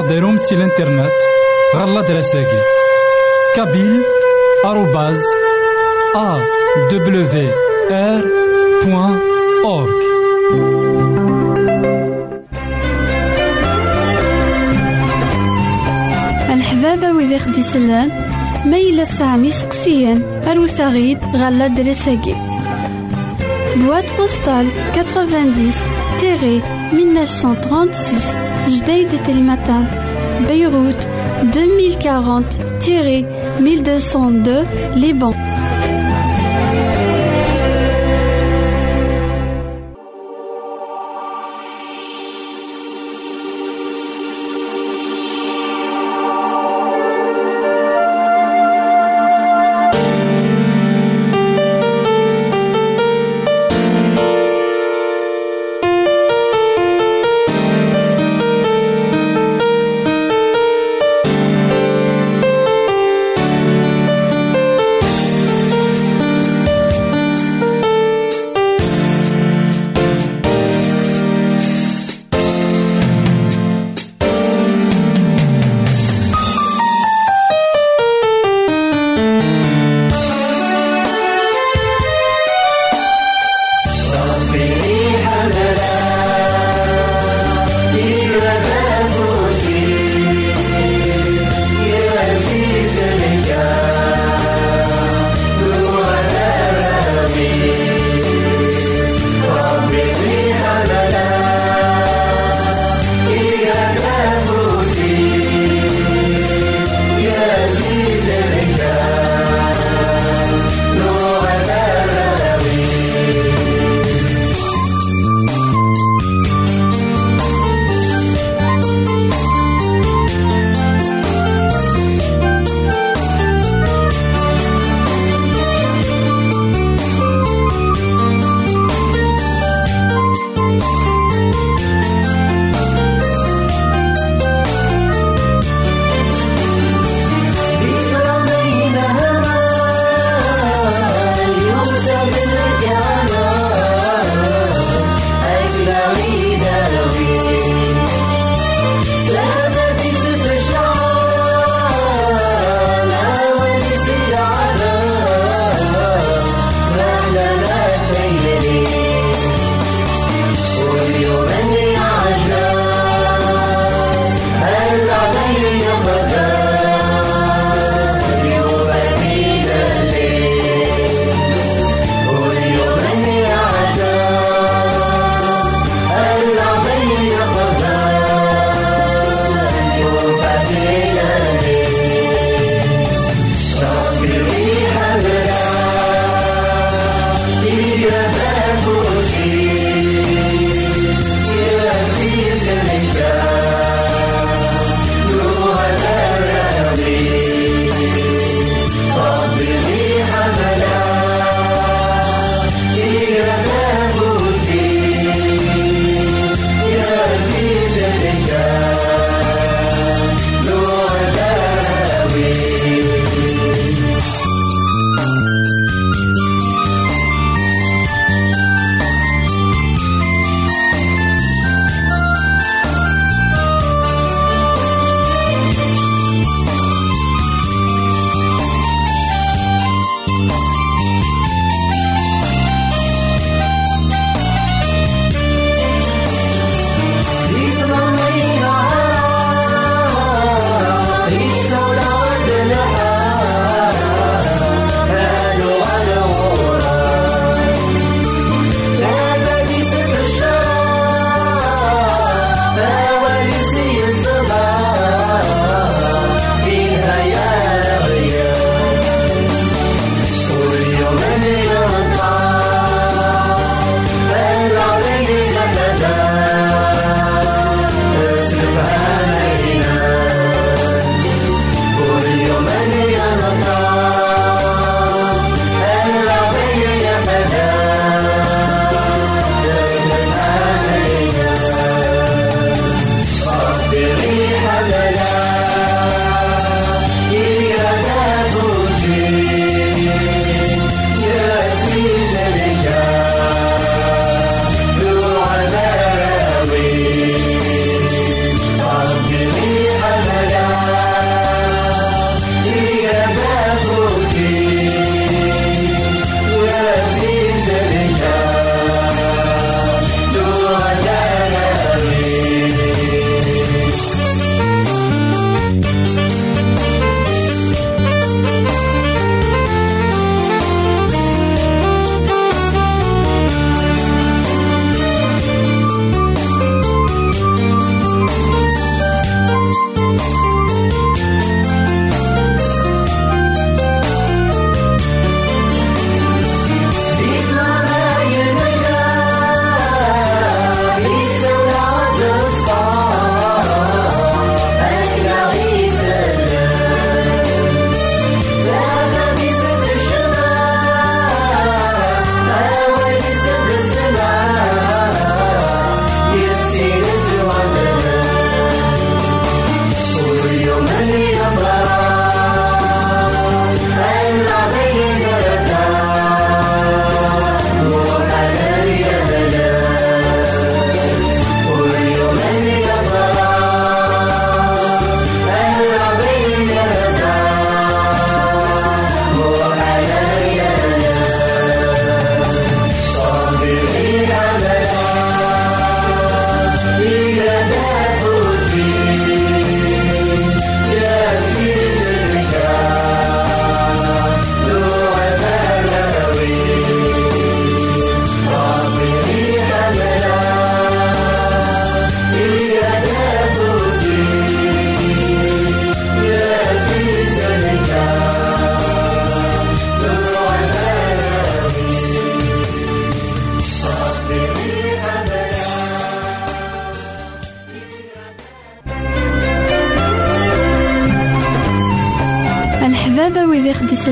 ماذا غديرهم سي الانترنت غالا دراساكي كابيل آروباز أ دبليو آر بوان أورك الحبابة ويدي خدي سلان ميلا سامي سقسيان أروساغيد غالا دراساكي Boîte postale 90-1936 Jdeï de Télématin Beyrouth 2040-1202 Liban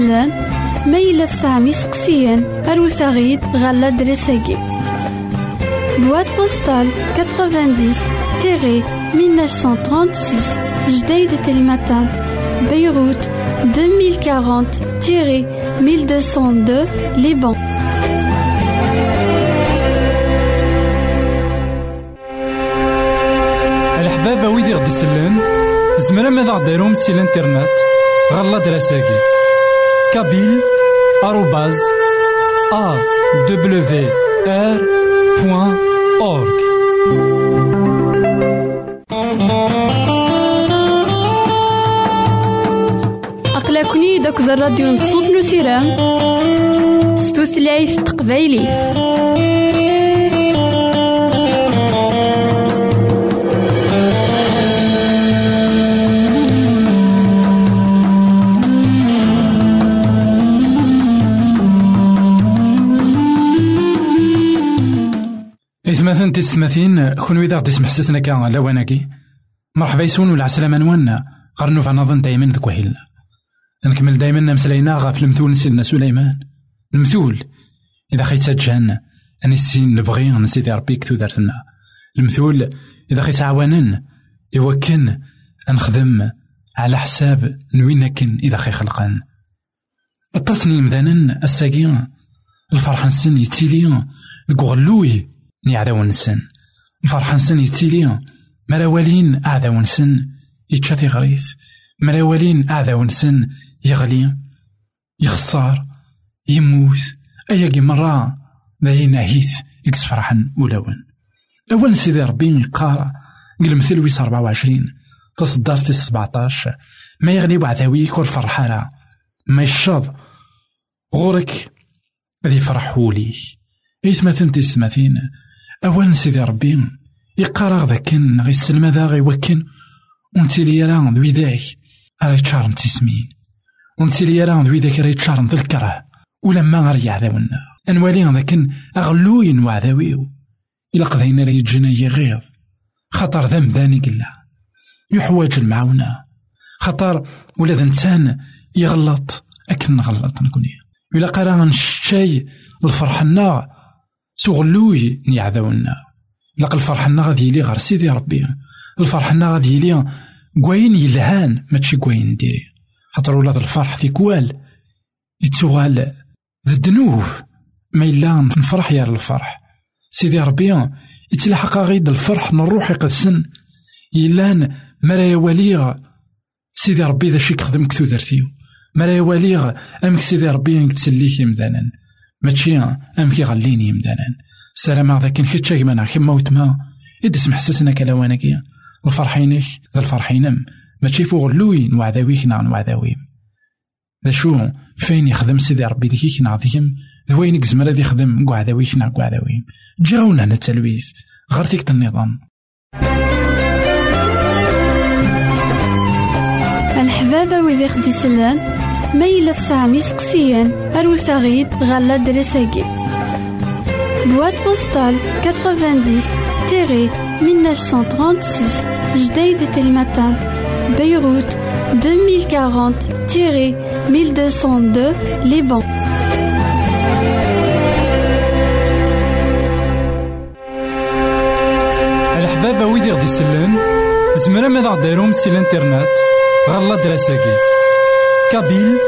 ويدي خديسلان ميلا سامي سقسيان أروثاغيد غالا دريساكي. بواد بوستال 90 تيري 1936 جديد تلمتان بيروت 2040 تيري 1202 لبنان الحبابة ويدي غدي يسلن زمرا ماذا غديرهم سي الانترنت غالا دراساكي أورك أقلكني داك الراديو نصوص نسيرام ستوثلايف تقبايلي إثماثن تستماثين كون ويدا غدي سمحسسنا كا لواناكي مرحبا يسون ولا عسلامة نوانا غير في نظن دايما ذك وهيل نكمل دايما مسلاينا غاف المثول سيدنا سليمان. المثول! إذا خيت سجان أني السين نبغي نسيدي ربي كتو دارتنا المثول! إذا خيت عوانن يوكن نخدم على حساب نوين كن إذا خي خلقان. التصنيم ذانا الساقي الفرح نسن يتيلي ذكو غلوي. نسن الفرح نسن يتيلي. مراوالين أعداو نسن يتشاتي غريث. مراوالين أعداو نسن يغلي. يخسر يموت. أيا مرة. داين عهيث إكس فرحا ولون أول سيدي ربي يقارا قل مثل ويس 24 تصدر في 17 ما يغني بعثاويك كل فرحة ما يشاض. غورك. ذي فرح وليك إيثماثن تيسماثين أول سيدي ربي يقارا ذاكن غي السلمة ذا غي وكن. ونتي لي راه ذوي ذاك راه يتشارن تيسمين ونتي لي راه ذوي ذاك راه يتشارن ذا الكره. ولما غير عذاونا أنوالي ذاكن أغلوين وعذاويو. إلا قضينا راه يجينا يغيظ خطر ذنب ذاني قلا يحواج المعاونة خطر ولا إنسان يغلط. أكن نغلط نكوني إلا قرا نشتاي الفرحنا سغلوي نيعذاونا لق الفرحنا غادي يلي غير سيدي ربي. الفرحنا غادي يلي كواين يلهان ماشي كواين ديري خاطر ولاد الفرح تيكوال يتسوغال ذدنوه ما إلا نفرح يا الفرح. سيدي ربي يتلحق غيد الفرح نروح يقسن يلان مرا يواليغ سيدي ربي ذا شيك خدم كثو درتيو مرا يواليغ أمك سيدي ربي نكتسليك يمدانا ماشي أمك يغليني يمدانا سلام هذا كان كتشا كما وتما إدس محسسنا كلاوانكيا الفرحينك ذا الفرحينم. ماشي فوق لوين وعذاويك نعن وعذاويم ذا شو؟ فين يخدم سيدي ربي ذيك نعطيهم؟ ذوين يكزمر ذي يخدم؟ قعداويك نع قعداويم جاونا هنا التلويث. غير تيك النظام. الحبابة ويدي خدي سلان. ميلا سامي سقسيان أروثاغيد غالا دريساكي. بواد بوستال 90 تيري 1936 جديد تلمتان بيروت 2040 تيري 1202 لبنان الحبابة ويدي غدي يسلن زمرا ماذا غديرهم سي الانترنت غالا دراساكي كابيل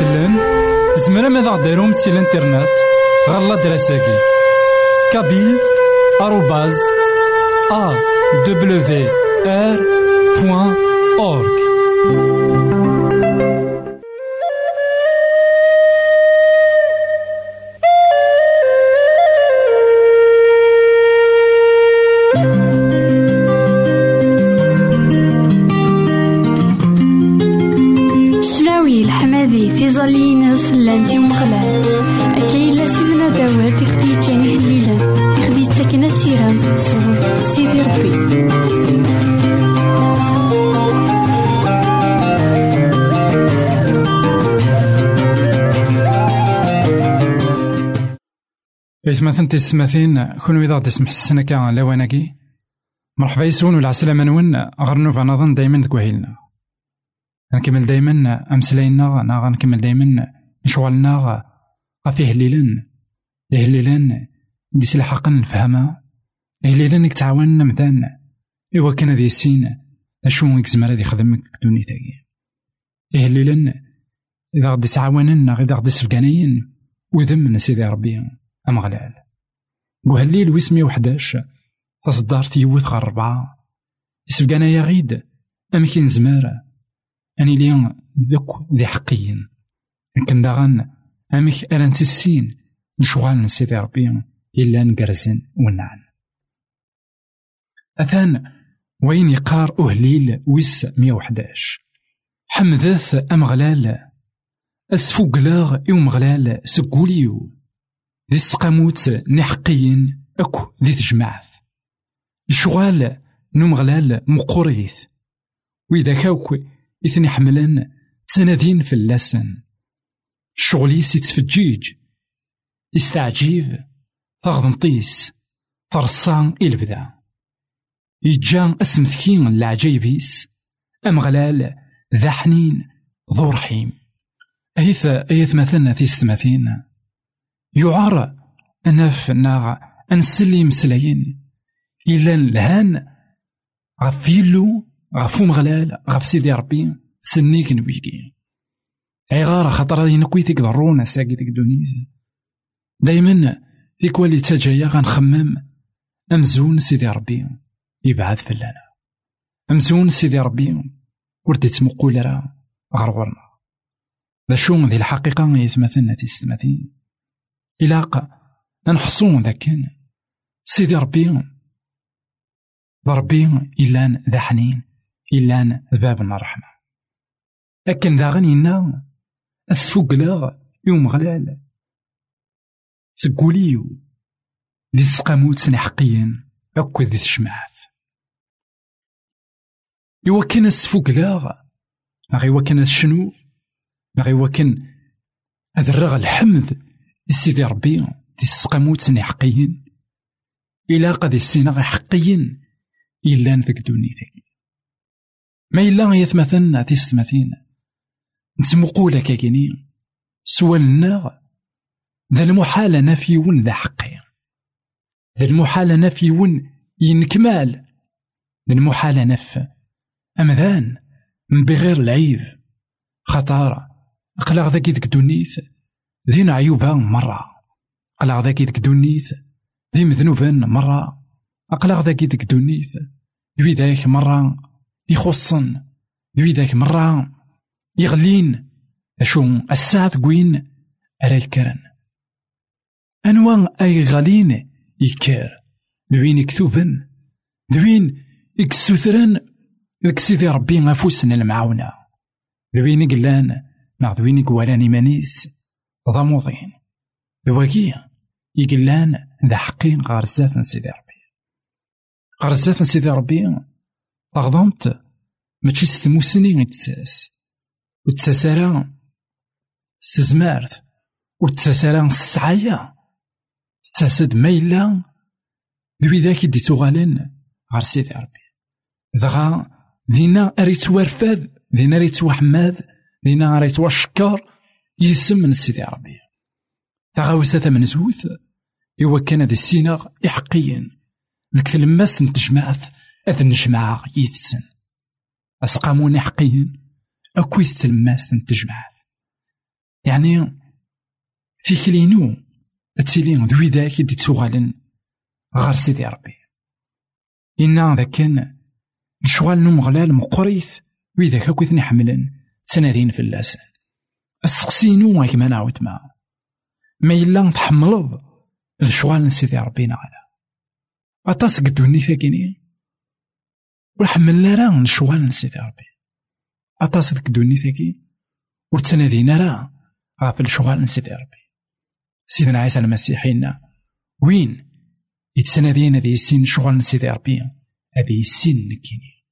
أورك زمرا ماذا ديروم سي الانترنت؟ غالا دراساكي كابيل آروباز أ دبليو آر بوان أورك. إثمثن تسمثين كون إذا تسمح السنة كان لواناكي مرحبا يسون ولا عسلامة نون غرنو فنظن دايما دكوهيلنا نكمل دايما. أمسلاينا نا غنكمل دايما. نشوالنا غفي هليلن. هليلن. دي سلحقا نفهمها هليلن نتعاون مثلا. إوا كان ذي السين. أشو يكزمر هذي خدمك دونيتاكي هليلن. إذا غدي تعاوننا إذا غدي سفقانيين وذم سيدي ربي. أمغلال وهالليل ويسمي وحداش تصدار تيوث غير ربعة. يسبقانا يا غيد أمكن زمارة؟ أني ليون ذوك ذي حقيين لكن داغن أمك ألان تسين نشوغال نسيدي ربي إلا نقرزن ونعن. أثان وين يقار أهليل ويس مية وحداش؟ حمدث أمغلال أسفوقلاغ إو مغلال سقوليو. ذي السقاموت نحقيين أكو ذي تجمعث الشغال نمغلال مقوريث وإذا كاوك إثني حملن تنادين في اللسن شغلي سيتفجيج يستعجيب تغضنطيس فرصان البدا يجان أسم ثكين العجيبيس أمغلال ذا حنين ذو رحيم. أيث أيث مثلنا في ستماثين. يعار أناف ناغ أنسلي مسلاين إلا الهان غف يلو غف مغلال غف سيدي ربي سنيك نويكي عغارة خطر ينكوي تيك ضرونا ساقي تيك دوني. دايما ديك والي تجايا غنخمم أمزون سيدي ربي يبعث فلانا. أمزون سيدي ربي ورد تمقول راه غرغرنا. ذا شو ذي الحقيقة يتمثلنا تيستمثين إلاقا نحصون ذاكن. سيدي ربي ربي إلان ذا حنين إلان باب الرحمة لكن ذا غنينا أسفوقلاغ يوم غلال. سقوليو ذي سقاموت حقيا أكو ذي تشمعات يوكن السفوقلاغ ما غيوكن الشنو ما غيوكن أذرغ الحمد سيدي ربي دي السقاموت حقيين إلا قد السينا حقيين إلا ذاك دونيتي ما إلا يثمثن تيستمثين نتمقولا كاكيني سوالنا ذا المحال نفيون ذا حقي. ذا المحال نفيون ينكمال. ذا المحال نف أمذان من بغير العيب. خطارة أقلاغ ذاك دونيت ذين عيوبها مرة. أقلع ذاك ديك دونيت ذي مذنوبا مرة. أقلع ذاك ديك دونيت ذوي ذاك مرة. يخصن. ذوي ذاك مرة. يغلين. أشو الساعة تقوين أرا يكرن. أنواع أي غالين يكر. ذوين يكتوبن. ذوين يكسوثرن. ذك ربي غفوسن المعاونة. ذوين يقلان. مع ذوين يقوالان إيمانيس ضموضين. ذواكي يقلان ذا حقين غار زات سيدي ربي. غار زات سيدي ربي تغضمت ماشي ستموسني غيتساس وتساسارا ستزمارت وتساسارا السعايا تساسد ما إلا ذوي ذاك دي تغالن غار سيدي ربي. ذغا دينا أريت ورفاد دينا ريت وحماد دينا ريت وشكر يسم من سيدي ربي. تغاوسة من زوث إوا كان ذي السيناغ إحقيا ذك تلماس نتجمعت أذ نجمع يثسن. أسقامون إحقيا أكويت تلماس نتجمعت يعني في كلينو تسيلي ذوي ذاك يدي تسوغالن غار سيدي ربي. إنا ذاك كان الشغال نو مغلال مقريث وإذا كويثني حملن تنادين في اللسان استقسينو غيك ما نعاود معاه ما إلا تحملض الشغال نسيدي ربي نعلا أطاس قدوني ثاكيني وحملنا راه الشغال نسيدي ربي أطاس قدوني ثاكي ورتنادينا راه غاف الشغال نسيدي ربي سيدنا عيسى المسيح وين يتسنادين هذه السين شغل سيدي ربي هذه السين نكيني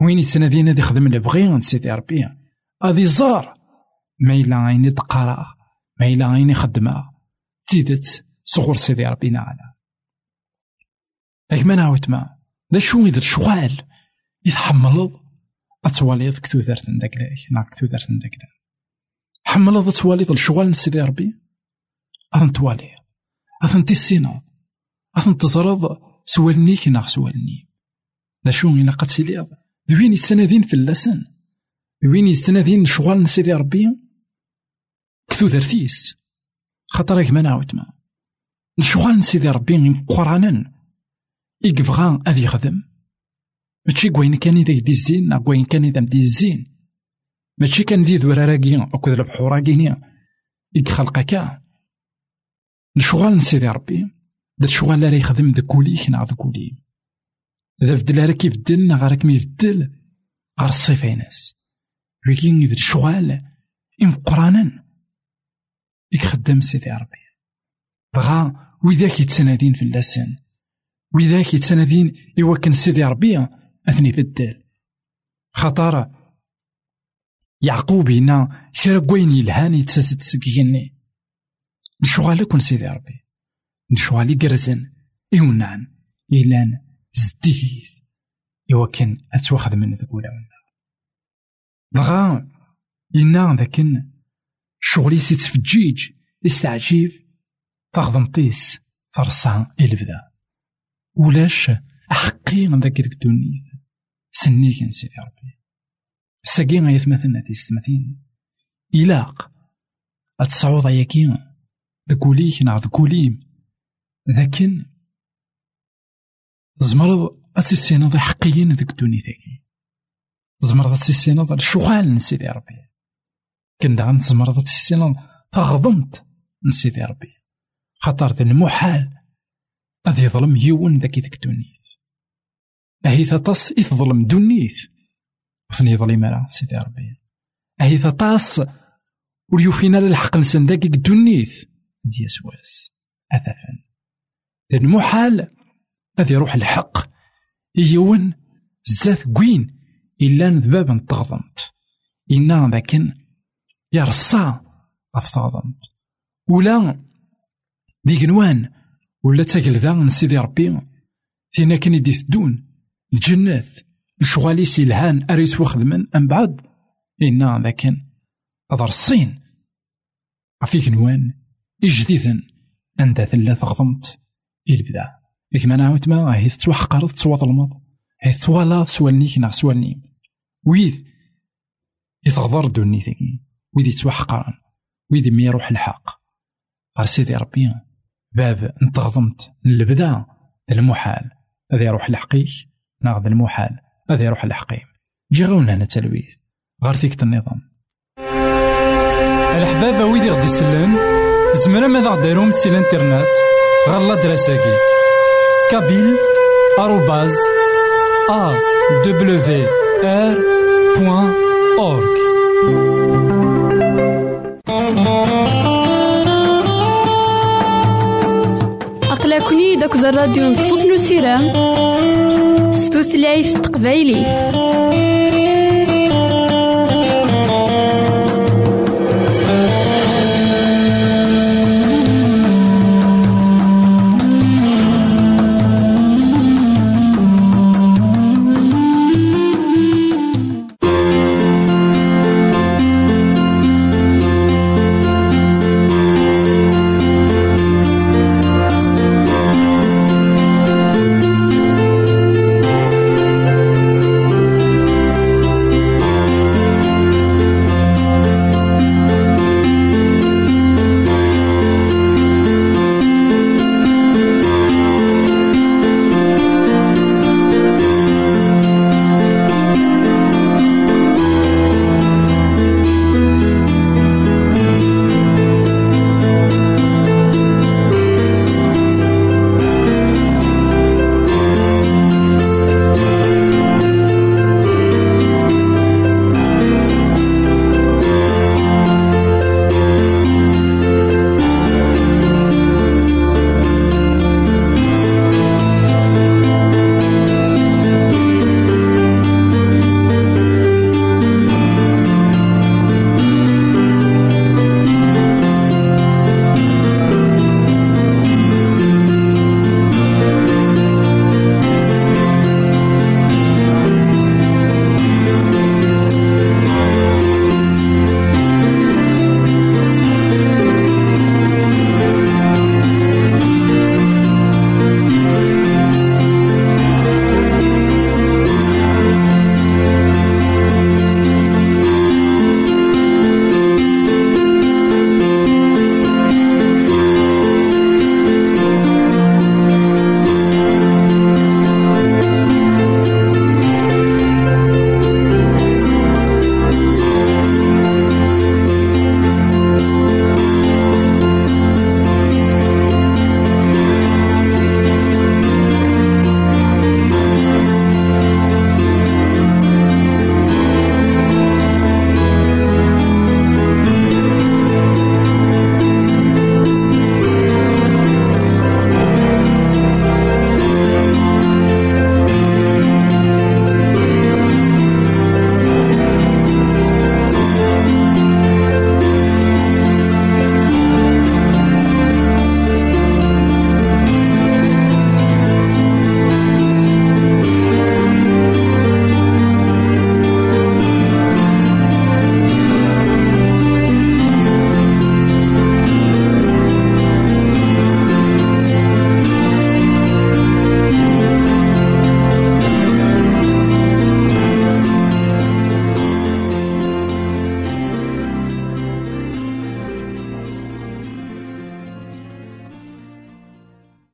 وين يتسنادين هذه خدم اللي بغي سيدي ربي هذه زار ما إلا عيني تقرأ ما إلا عيني خدمة. تيدت صغر سيدي ربي نعلا. لكن ما نعاود ما ذا شو إذا شغال يتحملض أتواليض كتوثرت نداك لا كتوثرت نداك حملض أتواليض الشغال سيدي ربي؟ أثن توالي أثن تيسيناض أثن تزرض سوالنيك ناغ سوالني. دا شو إلا قد سيليض دوين يتسنادين في اللسن دوين يتسنادين شغال سيدي ربي؟ كتو درتيس خاطر ما نعاود ما. الشغال سيدي ربي قرانا. يقفغا أذ يخدم. ماشي كوين كان إذا يدي الزين كوين كان إذا مدي الزين. ماشي كان ذي ذوراراكي أو كذا البحوراكي يخلقك الشغال سيدي ربي. دا الشغال لا يخدم ذا كوليك نا ذا كولي. إذا بدل راك يبدل نا غير ما يبدل غير الصيفة ناس ولكن إذا الشغال إم قرانا. يخدم سيدي ربي. بغا وذاك يتسنادين في اللسان وذاك يتسنادين إوا كان سيدي ربي أثني في الدال خطر يعقوب هنا شرا كوين يلهان يتساسد سكيني نشوغالي كون سيدي ربي. نشوغالي قرزن. إيونان إيلان زديث إوا كان أتواخذ من ذاك ولا بغا إنا ذاكن شغلي سيتفجيج يستعجيب تغضمطيس فرصان البدا. ولاش؟ أحقي ذاك ديك الدنيا سنيك سيدي ربي. ساقي غيثمثلنا تيستمثين إلاق. أتصعود أياكي ذكوليك نا ذكوليم لكن زمرض أتسينض حقيين ذيك الدنيا ذاكي زمرض أتسينض الشغال نسيدي ربي. كن داغن زمرض أتسينض تغضمت نسيدي ربي. خطرت المحال أذ يظلم يون ذاك ذيك الدنيا أهي تطس يظلم دنيت وثني يظلم راه سيدي ربي. أهي تطاس وليوفينا الحق نسن ذاك الدنيت دي سواس أثافا المحال هذا يروح الحق. يون زات كوين إلا ذباب تغضمت إنا ذاكن يرصى أفتغضمت ولا ديك نوان. ولا تاكل ذا نسيدي ربي. فينا كان يدي تدون. الجنات. الشغاليس يلهان أريس وخدمن أم بعد؟ إنا ذاكن هذا الصين. عفيك نوان. إجديدا أنت ثلا تغضمت البدا إذ ما نعاود ما؟ هي تتوحقر تتواظلمض هي توالا سوالنيك نا سوالني. ويذ. يتغضر دوني ثقي ويذ يتوحقرن ويذ ما يروح الحق. غير سيدي ربي باب نتغضمت البدا المحال هذا يروح الحقيك ناخذ المحال هذا يروح الحقيم جي غاونا هنا تلويث غير فيك النظام. الحباب ويدي غدي يسلم زمرا ماذا غديرهم سي الانترنت غالا دراساكي. كابيل آروباز أ دبليو آر بوان أورك داك الراديو نصوص نسيران ستوثلايف تقبايلي.